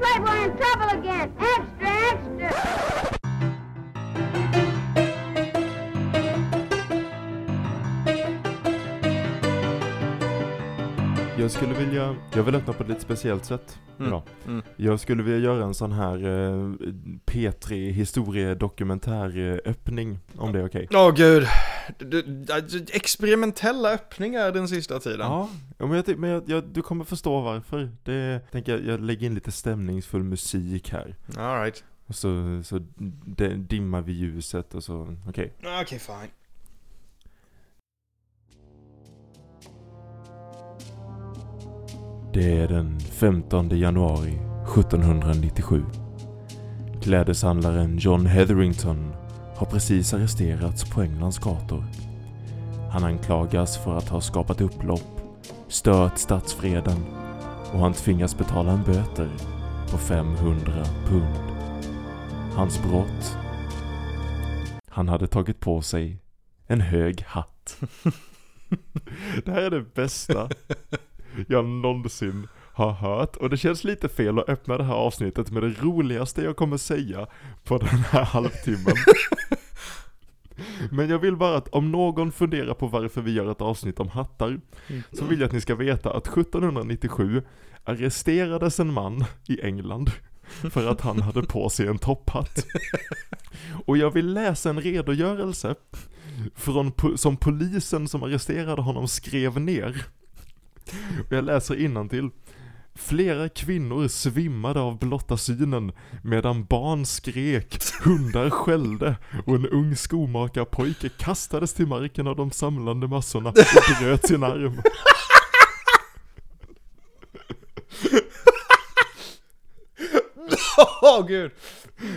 Right, Roy. Jag skulle vilja, jag vill öppna på ett lite speciellt sätt Mm. idag. Mm. Jag skulle vilja göra en sån här eh, P3 historiedokumentär eh, öppning, om det är okej. Åh gud. Du, du, experimentella öppningar den sista tiden. Ja, men, jag, men jag, jag, du kommer förstå varför. Det, tänker jag, jag lägger in lite stämningsfull musik här. All right. Och så, så dimmar vi ljuset och så, okej. Okej, fine. Det är den 15 januari 1797. Klädeshandlaren John Hetherington har precis arresterats på Englands gator. Han anklagas för att ha skapat upplopp, stört statsfreden och han tvingas betala en böter på 500 pund. Hans brott? Han hade tagit på sig en hög hatt. Det här är det bästa jag någonsin har hört. Och det känns lite fel att öppna det här avsnittet med det roligaste jag kommer säga på den här halvtimmen. Men jag vill bara att om någon funderar på varför vi gör ett avsnitt om hattar, så vill jag att ni ska veta att 1797 arresterades en man i England för att han hade på sig en topphatt. Och jag vill läsa en redogörelse från, po- som polisen som arresterade honom skrev ner. Och jag läser till. Flera kvinnor svimmade av blotta synen medan barn skrek, hundar skällde och en ung skomakarpojke kastades till marken av de samlande massorna och bröt sin arm. Åh gud.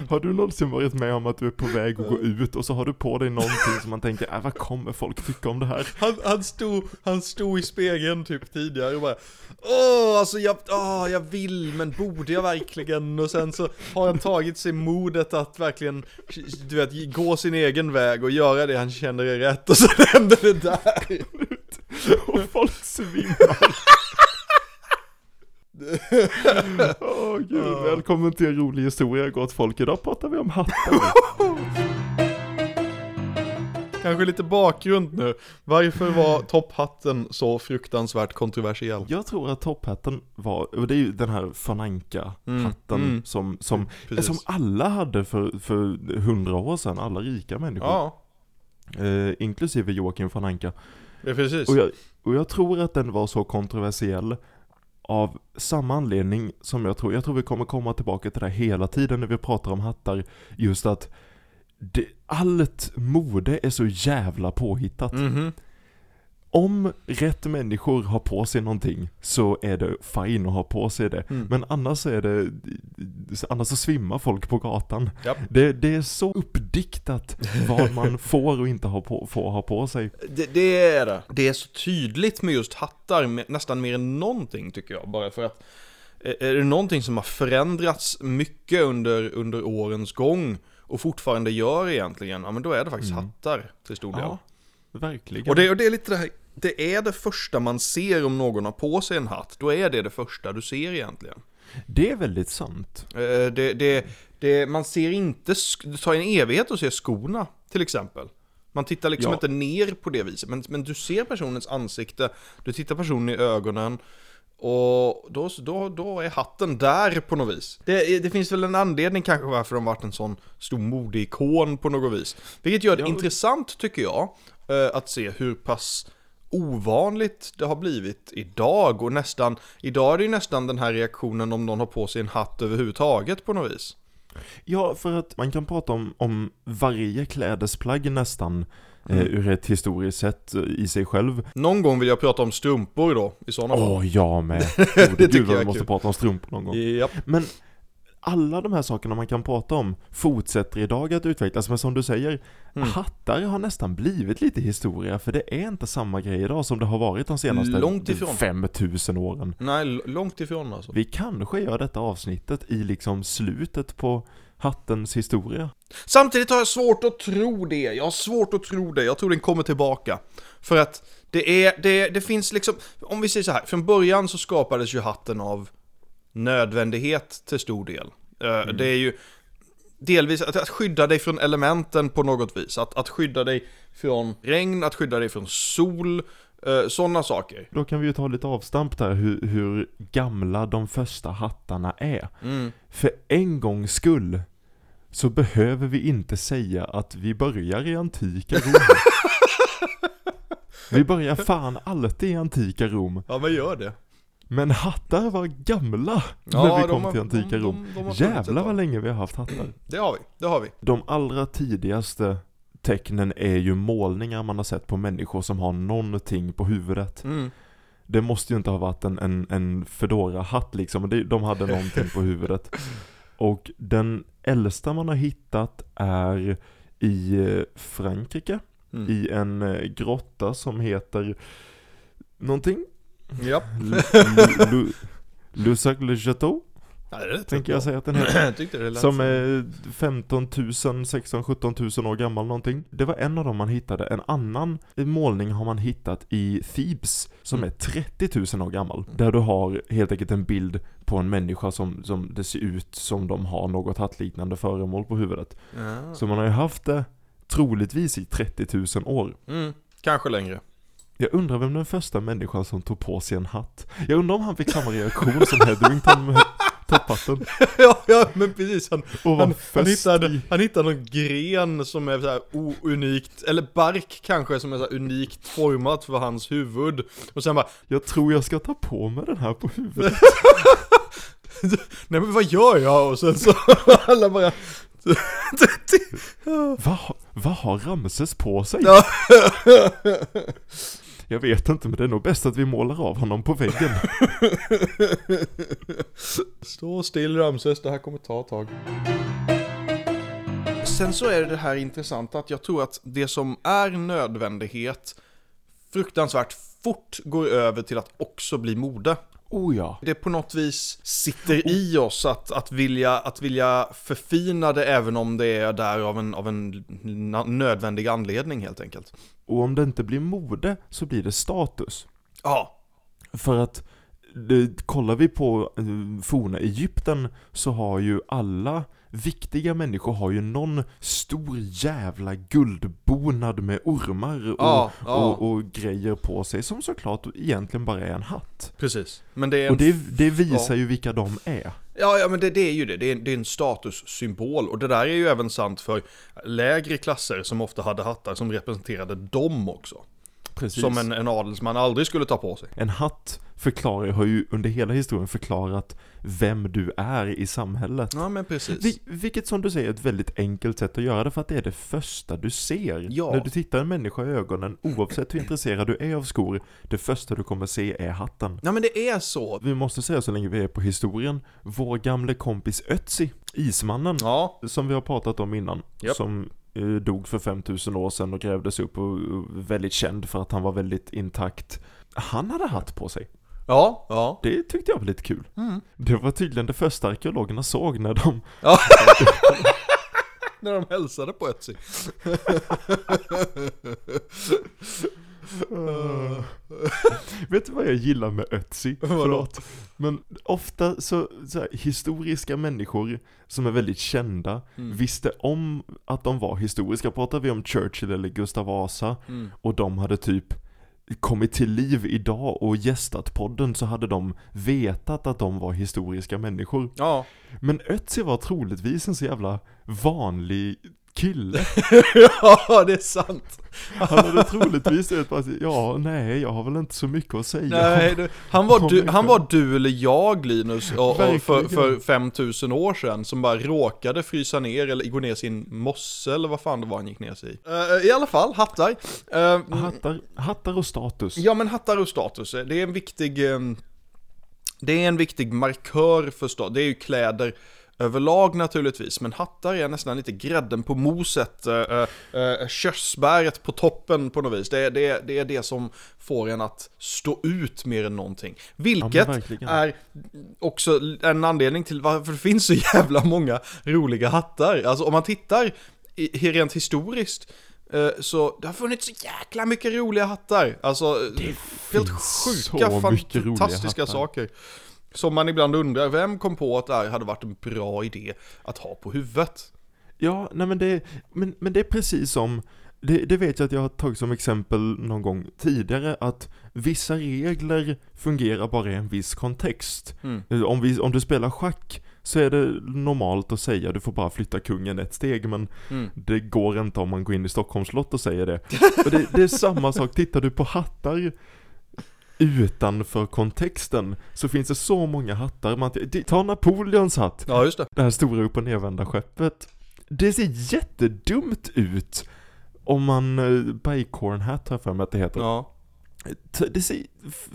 Har du någonsin varit med om att du är på väg att gå ut och så har du på dig någonting som man tänker, äh, vad kommer folk tycka om det här? Han, han, stod, han stod i spegeln typ tidigare och bara Åh, alltså jag, åh, jag vill men borde jag verkligen? Och sen så har han tagit sig modet att verkligen, du vet, gå sin egen väg och göra det han känner är rätt och så händer det där. Och folk svimmar. Åh gud, välkommen till en rolig historia gott folk. Idag pratar vi om hattar. Kanske lite bakgrund nu. Varför var topphatten så fruktansvärt kontroversiell? Jag tror att topphatten var, och det är ju den här von Anka-hatten Mm, mm. som, som, Precis. som alla hade för, för hundra år sedan, alla rika människor. Ja, Eh, inklusive Joakim von Anka. ja, precis. Och jag, och jag tror att den var så kontroversiell av samma anledning som jag tror, jag tror vi kommer komma tillbaka till det här hela tiden när vi pratar om hattar, just att det, allt mode är så jävla påhittat. Mhm. Om rätt människor har på sig någonting så är det fine att ha på sig det. Mm. Men annars är det, annars så svimmar folk på gatan. Japp. Det, det är så uppdiktat vad man får och inte ha på, får ha på sig. Det, det är det. Det är så tydligt med just hattar, nästan mer än någonting tycker jag. Bara för att är det någonting som har förändrats mycket under, under årens gång och fortfarande gör egentligen, ja men då är det faktiskt Mm. hattar till stor del. Ja, verkligen. Och det, och det är lite det här, det är det första man ser om någon har på sig en hatt. Då är det det första du ser egentligen. Det är väldigt sant. Eh, Det, det, det, man ser inte, det tar en evighet att se skorna till exempel. Man tittar liksom Ja. inte ner på det viset, men, men du ser personens ansikte, du tittar personen i ögonen och då, då, då är hatten där på något vis. Det, det finns väl en anledning kanske varför de varit en sån stor modeikon på något vis. Vilket gör det Ja. intressant tycker jag, eh, att se hur pass ovanligt det har blivit idag och nästan, idag är det ju nästan den här reaktionen om någon har på sig en hatt överhuvudtaget på något vis. Ja, för att man kan prata om, om varje klädesplagg nästan eh, Mm. ur ett historiskt sätt eh, i sig själv. Någon gång vill jag prata om strumpor då, i sådana Åh, fall. jag med. Det Gode tycker gud jag vi måste kul. prata om strumpor någon gång. Japp. Men alla de här sakerna man kan prata om fortsätter idag att utvecklas, men som du säger, Mm. hattar har nästan blivit lite historia, för det är inte samma grej idag som det har varit de senaste Långt ifrån. 5000 åren. Nej, långt ifrån alltså. Vi kanske gör detta avsnittet i liksom slutet på hattens historia. Samtidigt har jag svårt att tro det. Jag har svårt att tro det. Jag tror den kommer tillbaka. För att det är, det, det finns liksom, om vi säger så här, från början så skapades ju hatten av nödvändighet till stor del. Eh, Det är ju delvis att, att skydda dig från elementen på något vis. Att, att skydda dig från regn, att skydda dig från sol, sådana saker. Då kan vi ju ta lite avstamp där hur, hur gamla de första hattarna är. Mm. För en gångs skull så behöver vi inte säga att vi börjar i antika Rom. vi börjar fan alltid i antika Rom. Ja men gör det. Men hattar var gamla Ja, när vi de kom har- till antika de- de- Rom. de funnits ett Jävlar vad länge vi har haft hattar. Det har vi, det har vi. De allra tidigaste tecknen är ju målningar man har sett på människor som har någonting på huvudet. Mm. Det måste ju inte ha varit en, en, en Fedora-hatt liksom, de hade någonting på huvudet. Och den äldsta man har hittat är i eh, Frankrike, Mm. i en eh, grotta som heter någonting? Ja. Lusac le Chateau, Ja, det tänker jag säga att den heter. Tyckte det lät Som är 15 000, 16 17 000 år gammal någonting. Det var en av dem man hittade. En annan målning har man hittat i Thebes som Mm. är 30 000 år gammal. Där du har helt enkelt en bild på en människa som, som det ser ut som de har något hattliknande föremål på huvudet. Ja. Så man har ju haft det troligtvis i 30 000 år. Mm. Kanske längre. Jag undrar vem den första människan som tog på sig en hatt. Jag undrar om han fick samma reaktion som Hetherington med topphatten. ja, ja, men precis. Han, Och han, han, hittade, han hittade någon gren som är så här unikt, eller bark kanske som är så unikt format för hans huvud. Och sen bara, Jag tror jag ska ta på mig den här på huvudet. nej men vad gör jag? Och sen så alla bara... Vad vad har Ramses på sig? Ja. Jag vet inte men det är nog bäst att vi målar av honom på väggen. Stå still Ramses, det här kommer ta ett tag. Sen så är det här intressant att jag tror att det som är nödvändighet fruktansvärt fort går över till att också bli mode. Oh ja. Det på något vis sitter i oss att, att, vilja, att vilja förfina det även om det är där av en, av en nödvändig anledning helt enkelt. Och om det inte blir mode så blir det status. Ja, För att det, kollar vi på eh, forna Egypten så har ju alla viktiga människor har ju någon stor jävla guldbonad med ormar och, Ja, ja. och, och grejer på sig som såklart egentligen bara är en hatt. precis. Men det är en Och det, det visar ja. ju vilka de är. Ja, ja men det, det är ju det. Det är, det är en statussymbol. Och det där är ju även sant för lägre klasser som ofta hade hattar som representerade dem också. Precis. Som en, en adelsman aldrig skulle ta på sig. En hatt förklarar, har ju under hela historien förklarat vem du är i samhället. Ja, men precis. Vi, vilket som du säger är ett väldigt enkelt sätt att göra det för att det är det första du ser. Ja. När du tittar en människa i ögonen, oavsett hur intresserad du är av skor, det första du kommer se är hatten. Ja, men det är så. Vi måste säga så länge vi är på historien, vår gamle kompis Ötzi, Ismannen, Ja, som vi har pratat om innan, Japp. som eh, dog för 5000 år sedan och grävdes upp och väldigt känd för att han var väldigt intakt. Han hade hatt på sig. Ja, ja. Det tyckte jag var lite kul. Mm. Det var tydligen det första arkeologerna såg när de ja. När de hälsade på Etsy. Vet du vad jag gillar med Ötzi? Förlåt. Men ofta så, så här, historiska människor som är väldigt kända Mm. visste om att de var historiska. Pratar vi om Churchill eller Gustav Vasa Mm. och de hade typ kommit till liv idag och gästat podden så hade de vetat att de var historiska människor. Ja. Men Ötzi var troligtvis en så jävla vanlig kille. ja, det är sant. Han hade troligtvis ut bara, ja nej jag har väl inte så mycket att säga. Nej, det, han, var du, han var du eller jag Linus och, och för, för 5000 år sedan som bara råkade frysa ner eller gå ner sin mosse eller vad fan det var han gick ner sig i. Eh, I alla fall, hattar. Eh, Hattar, hattar och status. Ja men hattar och status, det är en viktig ehm, Det är en viktig markör för status, det är ju kläder överlag naturligtvis, men hattar är nästan lite grädden på moset, äh, äh, körsbäret på toppen på något vis. Det, är- det, det är det som får en att stå ut mer än någonting. Vilket verkligen. är också en anledning till varför det finns så jävla många roliga hattar. Alltså om man tittar i, rent historiskt eh, så det har funnits så jäkla mycket roliga hattar. Alltså helt finns sjuka, fantastiska saker. Som man ibland undrar, vem kom på att det här hade varit en bra idé att ha på huvudet? Ja, nej men det, men, men det är precis som, det, det vet jag att jag har tagit som exempel någon gång tidigare, att vissa regler fungerar bara i en viss kontext. Mm. Om, vi, om du spelar schack så är det normalt att säga du får bara flytta kungen ett steg men Mm. det går inte om man går in i Stockholms slott och säger det. Och det, det är samma sak, tittar du på hattar utanför kontexten så finns det så många hattar. Man, ta Napoleons hatt, Ja, just det. det här stora upp och nervända skeppet. Det ser jättedumt ut om man, eh, Bicorn hat har jag för mig att det heter. Ja. Det ser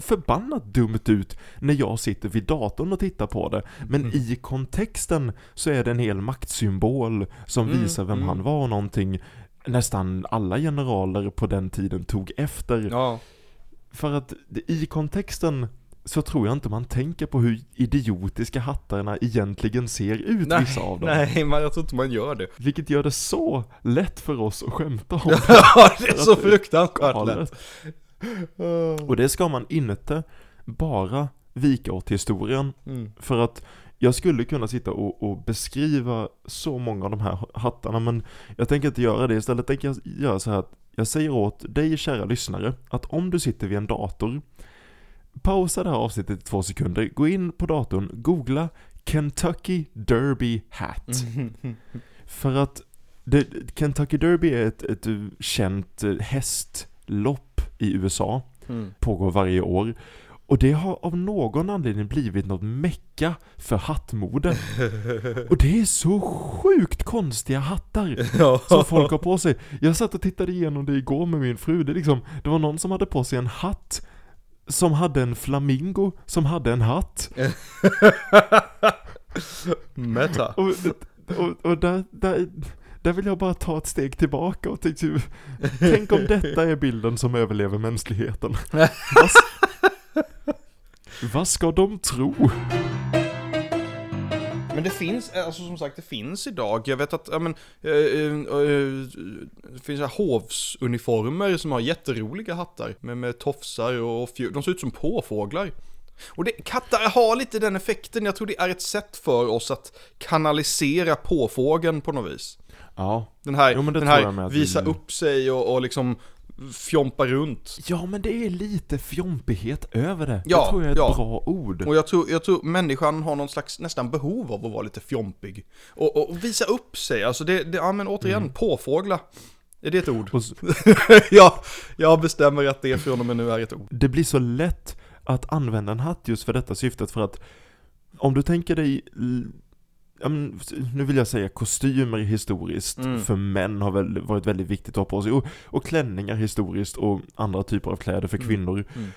förbannat dumt ut när jag sitter vid datorn och tittar på det. Men Mm. i kontexten så är det en hel maktsymbol som Mm, visar vem mm. han var och någonting nästan alla generaler på den tiden tog efter. Ja. För att i kontexten så tror jag inte man tänker på hur idiotiska hattarna egentligen ser ut, Nej, vissa av dem. Nej, men jag tror inte man gör det. Vilket gör det så lätt för oss att skämta om. Ja, det är så fruktansvärt lätt. Och det ska man inte bara vika åt historien. Mm. För att jag skulle kunna sitta och, och beskriva så många av de här hattarna men jag tänker inte göra det. Istället tänker jag göra så här att jag säger åt dig kära lyssnare att om du sitter vid en dator Pausa det här avsnittet i två sekunder, gå in på datorn, googla Kentucky Derby Hat. För att det, Kentucky Derby är ett, ett känt eh, hästlopp i USA Mm. pågår varje år. Och det har av någon anledning blivit något mecka för hattmode. Och det är så sjukt konstiga hattar som folk har på sig. Jag satt och tittade igenom det igår med min fru. Det, liksom, det var någon som hade på sig en hatt som hade en flamingo som hade en hatt. Meta. Och, och, och där, där, där vill jag bara ta ett steg tillbaka och tänk, tänk om detta är bilden som överlever mänskligheten. Vad, vad ska de tro? Men det finns, alltså som sagt det finns idag, jag vet att, ja men, eh, eh, eh, det finns här hovsuniformer som har jätteroliga hattar med, med tofsar och fjol, de ser ut som påfåglar. Och det, katter har lite den effekten, jag tror det är ett sätt för oss att kanalisera påfågeln på något vis. Ja, Den här, Jo, men det den här visa vi- upp sig och, och liksom fjompa runt. ja men det är lite fjompighet över det. Ja, det tror jag är ett ja. bra ord. Och jag tror, jag tror människan har någon slags nästan behov av att vara lite fjompig. Och, och, och visa upp sig, alltså det, det ja men återigen, Mm. påfågla. Är det ett ord? Och s- ja, jag bestämmer att det från och med nu är ett ord. det blir så lätt att använda en hatt just för detta syftet för att om du tänker dig ja, men, nu vill jag säga kostymer historiskt Mm. för män har väl varit väldigt viktigt att ha på sig och, och klänningar historiskt och andra typer av kläder för Mm. kvinnor. Mm.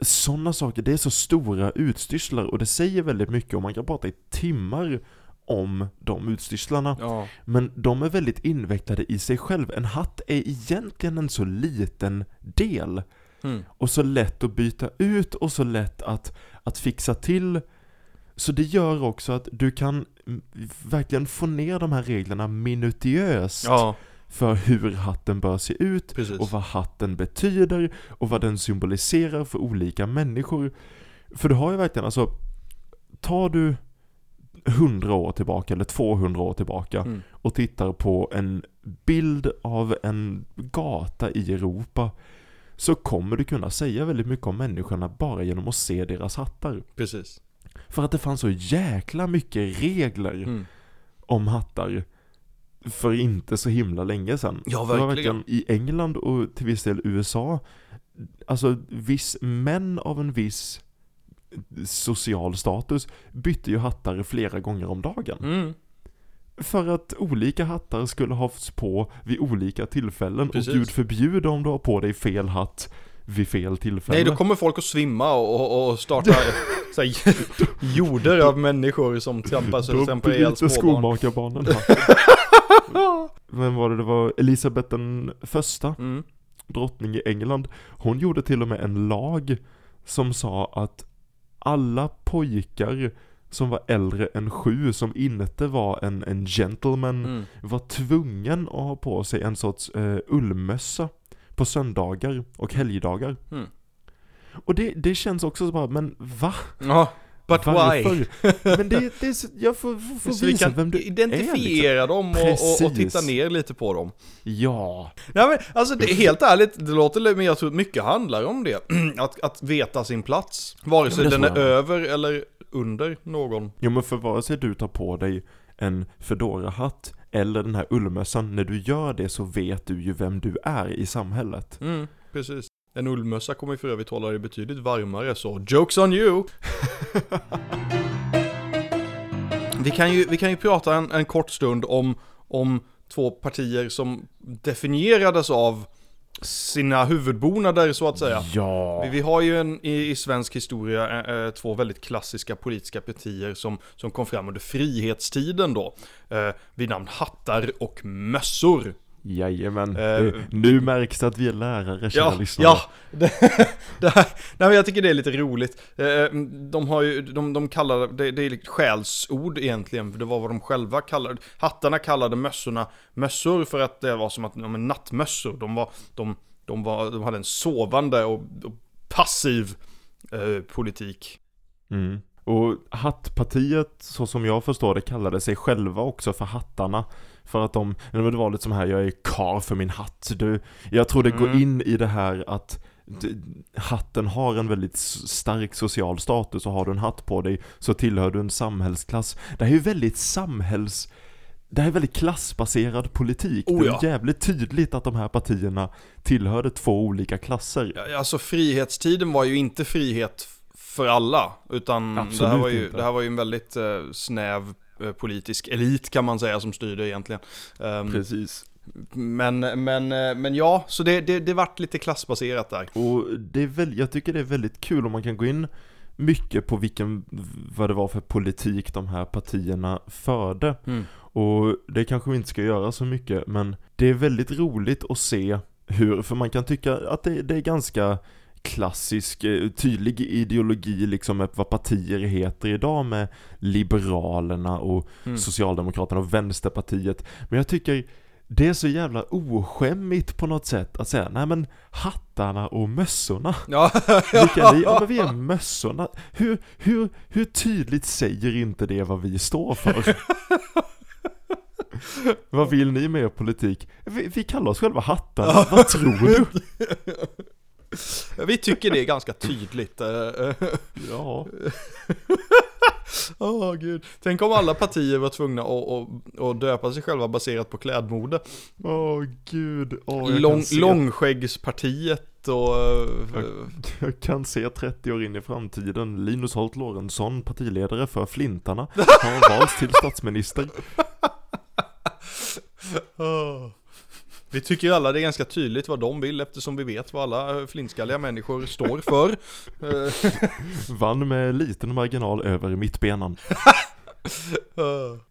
Sådana saker, det är så stora utstyrslar och det säger väldigt mycket och man kan prata i timmar om de utstyrslarna. Ja, Men de är väldigt invecklade i sig själv. En hatt är egentligen en så liten del mm. och så lätt att byta ut och så lätt att, att fixa till. Så det gör också att du kan verkligen få ner de här reglerna minutiöst ja för hur hatten bör se ut precis. och vad hatten betyder och vad den symboliserar för olika människor. För du har ju verkligen, alltså, tar du 100 år tillbaka eller 200 år tillbaka Mm. och tittar på en bild av en gata i Europa så kommer du kunna säga väldigt mycket om människorna bara genom att se deras hattar. Precis. För att det fanns så jäkla mycket regler Mm. om hattar för inte så himla länge sedan. Ja, var verkligen. I England och till viss del USA, alltså viss, män av en viss social status bytte ju hattar flera gånger om dagen. Mm. För att olika hattar skulle ha på vid olika tillfällen Precis. och gud förbjude om du har på dig fel hatt vid fel tillfälle. Nej, då kommer folk att svimma och, och, och starta så här, jorder av människor som trampar, så Då trampar ihjäl småbarn. skomakarbarnen hatten. Vem var det? Det var Elisabeth den första, Mm. drottning i England. Hon gjorde till och med en lag som sa att alla pojkar som var äldre än sju, som inte var en, en gentleman, Mm. var tvungen att ha på sig en sorts eh, ullmössa på söndagar och helgdagar. Mm. Och det, det känns också så bara, men va? Ja, but why? Varför? Men det, det är så, jag får, får, får Så vi visa kan vem du är identifiera liksom. dem och, och, och titta ner lite på dem. Ja, Nej men alltså det är helt ärligt, det låter men jag tror att mycket handlar om det. att, att veta sin plats. Vare sig Ja, den är över eller under någon. jo men för vare sig du tar på dig en Fedora-hatt eller den här ullmössan, när du gör det så vet du ju vem du är i samhället. Mm, precis. En ullmössa kommer ju för övrigt hålla dig betydligt varmare, så jokes on you! vi, kan ju, vi kan ju prata en, en kort stund om, om två partier som definierades av sina huvudbonader så att säga. Ja. Vi, vi har ju en, i, i svensk historia eh, eh, två väldigt klassiska politiska partier som, som kom fram under frihetstiden då. Eh, vid namn hattar och mössor. Jajamän. Eh, Eh, nu märks det att vi är lärare, kära Ja, lyssnare. ja. Det, det här, nej men jag tycker det är lite roligt. Eh, De har ju, de, de kallar det, det är ett skällsord egentligen, för det var vad de själva kallade, hattarna kallade mössorna mössor för att det var som att, ja men nattmössor, de var, de, de var, de hade en sovande och, och passiv eh, politik. Mm. Och Hattpartiet, så som jag förstår det, kallade sig själva också för Hattarna. För att de, det var lite som här, jag är kar för min hatt. Du, jag tror det går Mm. in i det här att hatten har en väldigt stark social status och har du en hatt på dig så tillhör du en samhällsklass. Det här är ju väldigt samhälls... Det här är väldigt klassbaserad politik. Oh det ja. är jävligt tydligt att de här partierna tillhörde två olika klasser. Alltså frihetstiden var ju inte frihet för alla, utan det här, var ju, inte. det här var ju en väldigt eh, snäv eh, politisk elit kan man säga som styrde egentligen. Ehm, Precis. Men, men, eh, men ja, så det, det, det vart lite klassbaserat där. Och det är väl, jag tycker det är väldigt kul om man kan gå in mycket på vilken, vad det var för politik de här partierna förde. Mm. Och det kanske vi inte ska göra så mycket, men det är väldigt roligt att se hur, för man kan tycka att det, det är ganska klassisk, eh, tydlig ideologi liksom med vad partier heter idag med Liberalerna och Mm. Socialdemokraterna och Vänsterpartiet. Men jag tycker det är så jävla oskämmigt på något sätt att säga, nej men hattarna och mössorna. Ja, Vilka ni? Ja men vi är mössorna. Hur, hur, hur tydligt säger inte det vad vi står för? vad vill ni med er politik? Vi, vi kallar oss själva hattarna, vad tror du? vi tycker det är ganska tydligt. eh, eh. Ja, Åh gud. Tänk om alla partier var tvungna att, att, att döpa sig själva baserat på klädmode. åh gud. Åh, jag, Lång, långskäggspartiet och... eh, jag kan se 30 år in i framtiden, Linus Holt Lorentzon, partiledare för Flintarna, har valts till statsminister. Åh. Vi tycker alla det är ganska tydligt vad de vill eftersom vi vet vad alla eh, flintskalliga människor står för. Eh, Vann med liten marginal över mittbenan.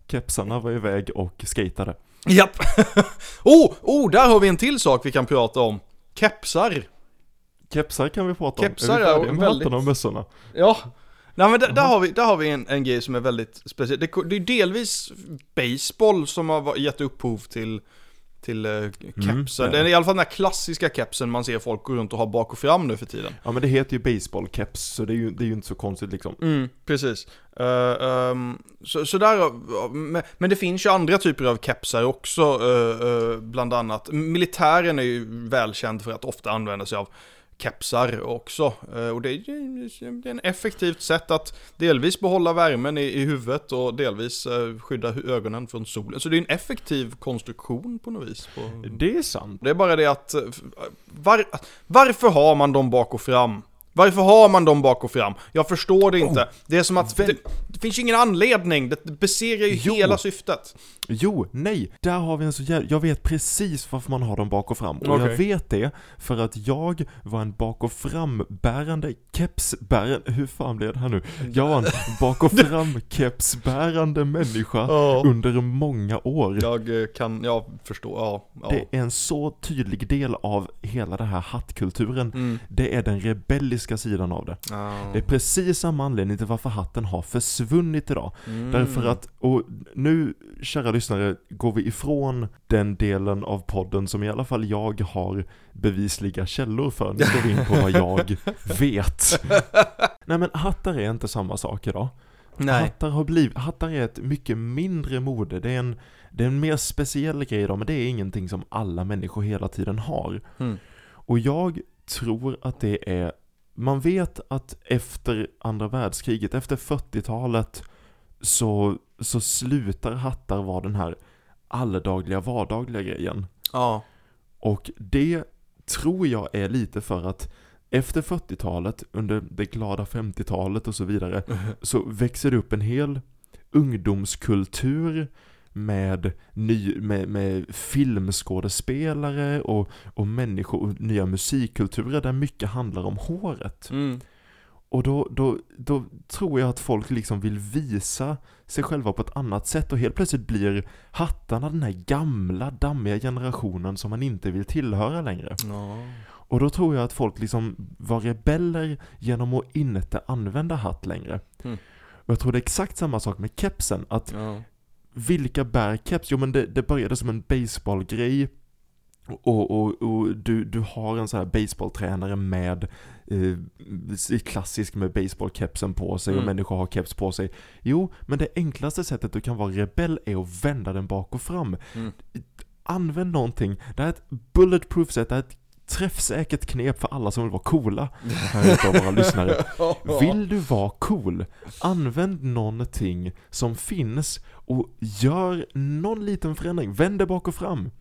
Kepsarna var iväg och skatade. Japp. oh, oh, där har vi en till sak vi kan prata om. Kepsar. Kepsar kan vi prata om. Kepsar är vi med väldigt- mössorna? Ja. Nej men där, där har vi, där har vi en, en grej som är väldigt speciell. Det, det är delvis baseball som har gett upphov till, till uh, det är det är i alla fall den här klassiska kepsen man ser folk gå runt och ha bak och fram nu för tiden. Ja men det heter ju baseballkeps, så det är ju, det är ju inte så konstigt liksom. Mm, precis. Eh, ehm, så, så där, uh, men, men det finns ju andra typer av kepsar också, eh, bland annat. Militären är ju välkänd för att ofta använda sig av kepsar också. Eh, och det är en effektivt sätt att delvis behålla värmen i, i huvudet och delvis eh, skydda ögonen från solen. Så det är en effektiv konstruktion på något vis. Det är sant. Det är bara det att, eh, var, varför har man dem bak och fram? Varför har man dem bak och fram? Jag förstår det inte. det är som att det, det finns ju ingen anledning, det besegrar ju Jo. hela syftet. Jo, nej, där har vi en så jävla, jag vet precis varför man har dem bak och fram. Och jag vet det för att jag var en bak och frambärande kepsbärande, hur fan blev det här nu? Jag var en bak och fram kepsbärande människa Ja. under många år. Jag eh, kan, jag förstår, ja. ja. Det är en så tydlig del av hela den här hattkulturen. Mm. Det är den rebelliska praktiska sidan av det. Ja. Det är precis samma anledning till varför hatten har försvunnit idag. Mm. Därför att, och nu kära lyssnare, går vi ifrån den delen av podden som i alla fall jag har bevisliga källor för. Nu går vi in på vad jag vet. Nej men hattar är inte samma sak idag. Nej. Hattar, har blivit, hattar är ett mycket mindre mode. Det är, en, det är en mer speciell grej idag, men det är ingenting som alla människor hela tiden har. Mm. Och jag tror att det är, man vet att efter andra världskriget, efter 40-talet, så, så slutar hattar vara den här alldagliga, vardagliga grejen. Ja. Och det tror jag är lite för att efter 40-talet, under det glada 50-talet och så vidare, så växer det upp en hel ungdomskultur med, ny, med, med filmskådespelare och, och människor och nya musikkulturer där mycket handlar om håret. Mm. Och då, då, då tror jag att folk liksom vill visa sig själva på ett annat sätt och helt plötsligt blir hattarna den här gamla, dammiga generationen som man inte vill tillhöra längre. Ja. Och då tror jag att folk liksom var rebeller genom att inte använda hatt längre. Mm. Och jag tror det är exakt samma sak med kepsen, att Ja. Vilka bär keps? Jo men det, det började som en baseballgrej och, och, och du, du har en sån här baseballtränare med eh, klassisk med baseballkepsen på sig och Mm. människor har keps på sig. Jo, men det enklaste sättet du kan vara rebell är att vända den bak och fram. Mm. Använd någonting, det här är ett bulletproof sätt, det här är ett träffsäkert knep för alla som vill vara coola. Här våra lyssnare. Vill du vara cool, använd någonting som finns och gör någon liten förändring. Vänd det bak och fram.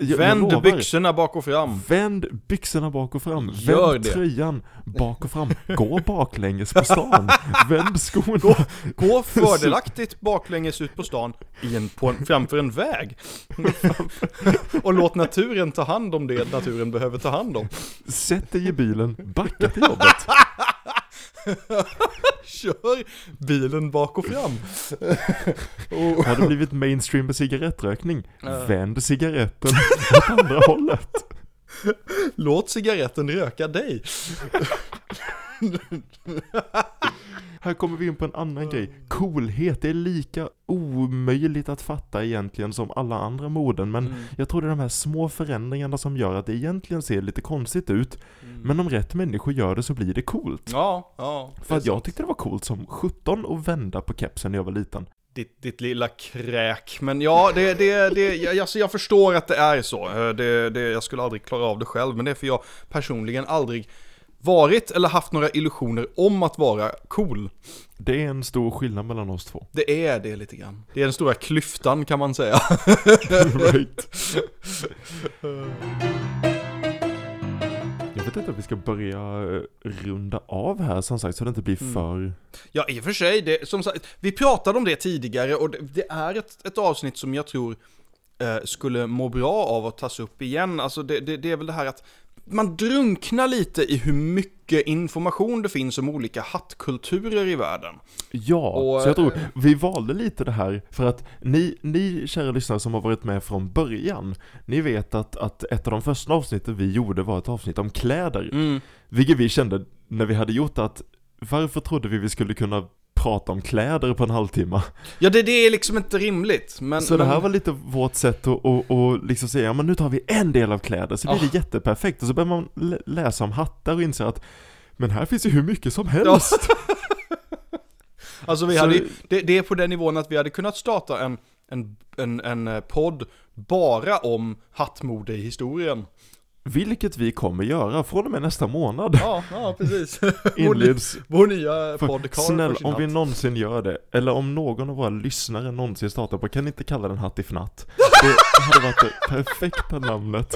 Jag- Vänd byxorna bak och fram. Vänd byxorna bak och fram. Gör Vänd det. tröjan bak och fram. Gå baklänges på stan. Vänd skorna. Gå fördelaktigt baklänges ut på stan i en, på en, framför en väg. och låt naturen ta hand om det naturen behöver ta hand om. Sätt dig i bilen, backa till jobbet. Kör bilen bak och fram. Har det blivit mainstream med cigarettrökning? Ja. Vänd cigaretten åt andra hållet. Låt cigaretten röka dig. Här kommer vi in på en annan grej. Coolhet, är lika omöjligt att fatta egentligen som alla andra moden, men Mm. jag tror det är de här små förändringarna som gör att det egentligen ser lite konstigt ut, men om rätt människor gör det så blir det coolt. Ja, ja. För att jag tyckte det var coolt som 17 att vända på kepsen när jag var liten. Ditt, ditt lilla kräk. Men ja, det, det, det, jag, alltså jag förstår att det är så. Eh, Det, det, jag skulle aldrig klara av det själv, men det är för jag personligen aldrig varit eller haft några illusioner om att vara cool. Det är en stor skillnad mellan oss två. Det är det lite grann. Det är den stora klyftan kan man säga. right. Jag vet inte om vi ska börja eh, runda av här som sagt så det inte blir Mm. för... Ja, i och för sig, det, som sagt, vi pratade om det tidigare och det, det är ett, ett avsnitt som jag tror eh, skulle må bra av att tas upp igen. Alltså det, det, det är väl det här att man drunknar lite i hur mycket information det finns om olika hattkulturer i världen. Ja, Och, så jag tror eh, vi valde lite det här för att ni, ni kära lyssnare som har varit med från början, ni vet att, att ett av de första avsnitten vi gjorde var ett avsnitt om kläder. Mm. Vilket vi kände när vi hade gjort att varför trodde vi vi skulle kunna prata om kläder på en halvtimme? Ja, det, det är liksom inte rimligt. Men, så det här men, var lite vårt sätt att, att, att liksom säga, ja men nu tar vi en del av kläder, så blir Ah. det jätteperfekt. Och så börjar man lä- läsa om hattar och inser att men här finns ju hur mycket som helst. Alltså vi Så- hade, ju- det, det är på den nivån att vi hade kunnat starta en, en, en, en podd bara om hattmode i historien. Vilket vi kommer göra från och med nästa månad. Ja, ja precis. Inleds Vår nya Karl snälla, får sin om vi någonsin gör det, eller om någon av våra lyssnare någonsin startar på, kan ni inte kalla den Hattifnatt? Det hade varit det perfekta namnet.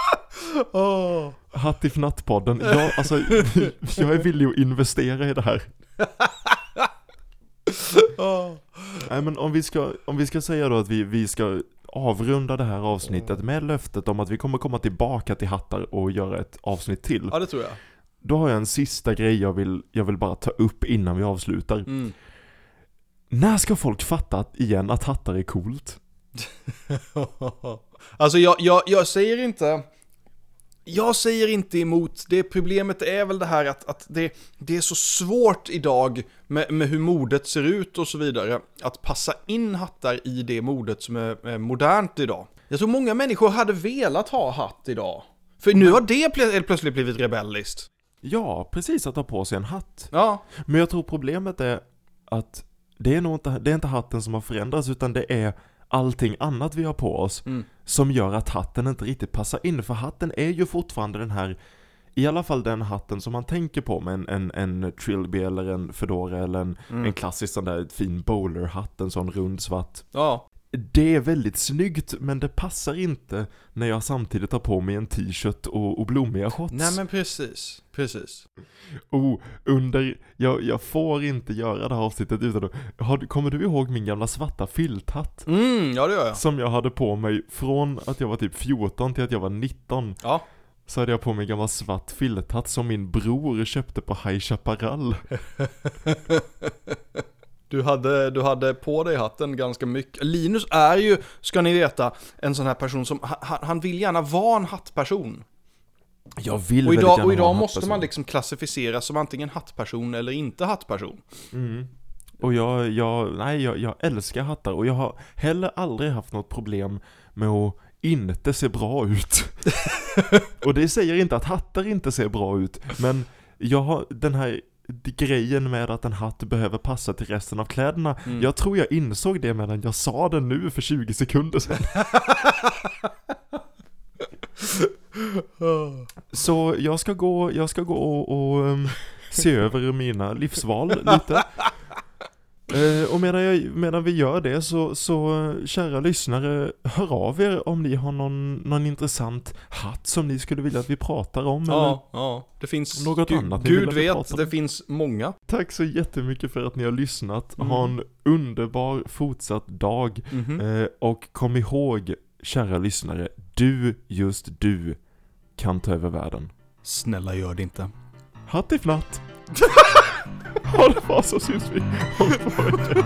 Åh. Hattifnatt-podden. Jag, alltså, jag är villig att investera i det här. Nej men om vi ska, om vi ska säga då att vi, vi ska avrunda det här avsnittet med löftet om att vi kommer komma tillbaka till hattar och göra ett avsnitt till. Ja, det tror jag. Då har jag en sista grej jag vill, jag vill bara ta upp innan vi avslutar. Mm. När ska folk fatta att, igen att hattar är coolt? alltså jag, jag, jag säger inte Jag säger inte emot, det problemet är väl det här att, att det, det är så svårt idag med, med hur modet ser ut och så vidare, att passa in hattar i det modet som är, är modernt idag. Jag tror många människor hade velat ha hatt idag. För nu har det plö- plötsligt blivit rebelliskt. Ja, precis att ha på sig en hatt. Ja, Men jag tror problemet är att det är nog inte, det är inte hatten som har förändrats utan det är allting annat vi har på oss Mm. Som gör att hatten inte riktigt passar in. För hatten är ju fortfarande den här, i alla fall den hatten som man tänker på med en, en, en trilby eller en fedora eller en, en klassisk sån där fin bowlerhatt, en sån rund svart. ja. Det är väldigt snyggt men det passar inte när jag samtidigt har på mig en t-shirt och, och blommiga shorts. Nej men precis, precis. Oh, under, jag, jag får inte göra det här avsnittet utan har, kommer du ihåg min gamla svarta filthatt? Mm, ja det gör jag. Som jag hade på mig från att jag var typ 14 till att jag var 19 Ja. Så hade jag på mig en gammal svart filthatt som min bror köpte på High Chaparral Du hade, du hade på dig hatten ganska mycket. Linus är ju, ska ni veta, en sån här person som, han, han vill gärna vara en hattperson. Jag vill Och idag, gärna och idag en måste man liksom klassificeras som antingen hattperson eller inte hattperson. mm. Och jag, jag, nej jag, jag älskar hattar och jag har heller aldrig haft något problem med att inte se bra ut. och det säger inte att hattar inte ser bra ut, men jag har den här grejen med att en hatt behöver passa till resten av kläderna. Mm. Jag tror jag insåg det medan jag sa det nu för 20 sekunder sedan. Så jag ska gå, jag ska gå och, och ehm, se över mina livsval lite. Eh, och medan, jag, medan vi gör det så, så eh, kära lyssnare, hör av er om ni har någon, någon intressant hatt som ni skulle vilja att vi pratar om. Eller? Ja, ja. Det finns, Något Gud, annat Gud vet, det finns många. Tack så jättemycket för att ni har lyssnat. Mm. Ha en underbar fortsatt dag. Eh, och kom ihåg, kära lyssnare, du, just du, kan ta över världen. Snälla gör det inte. Hattifnatt! Ha det bra så syns vi om två veckor.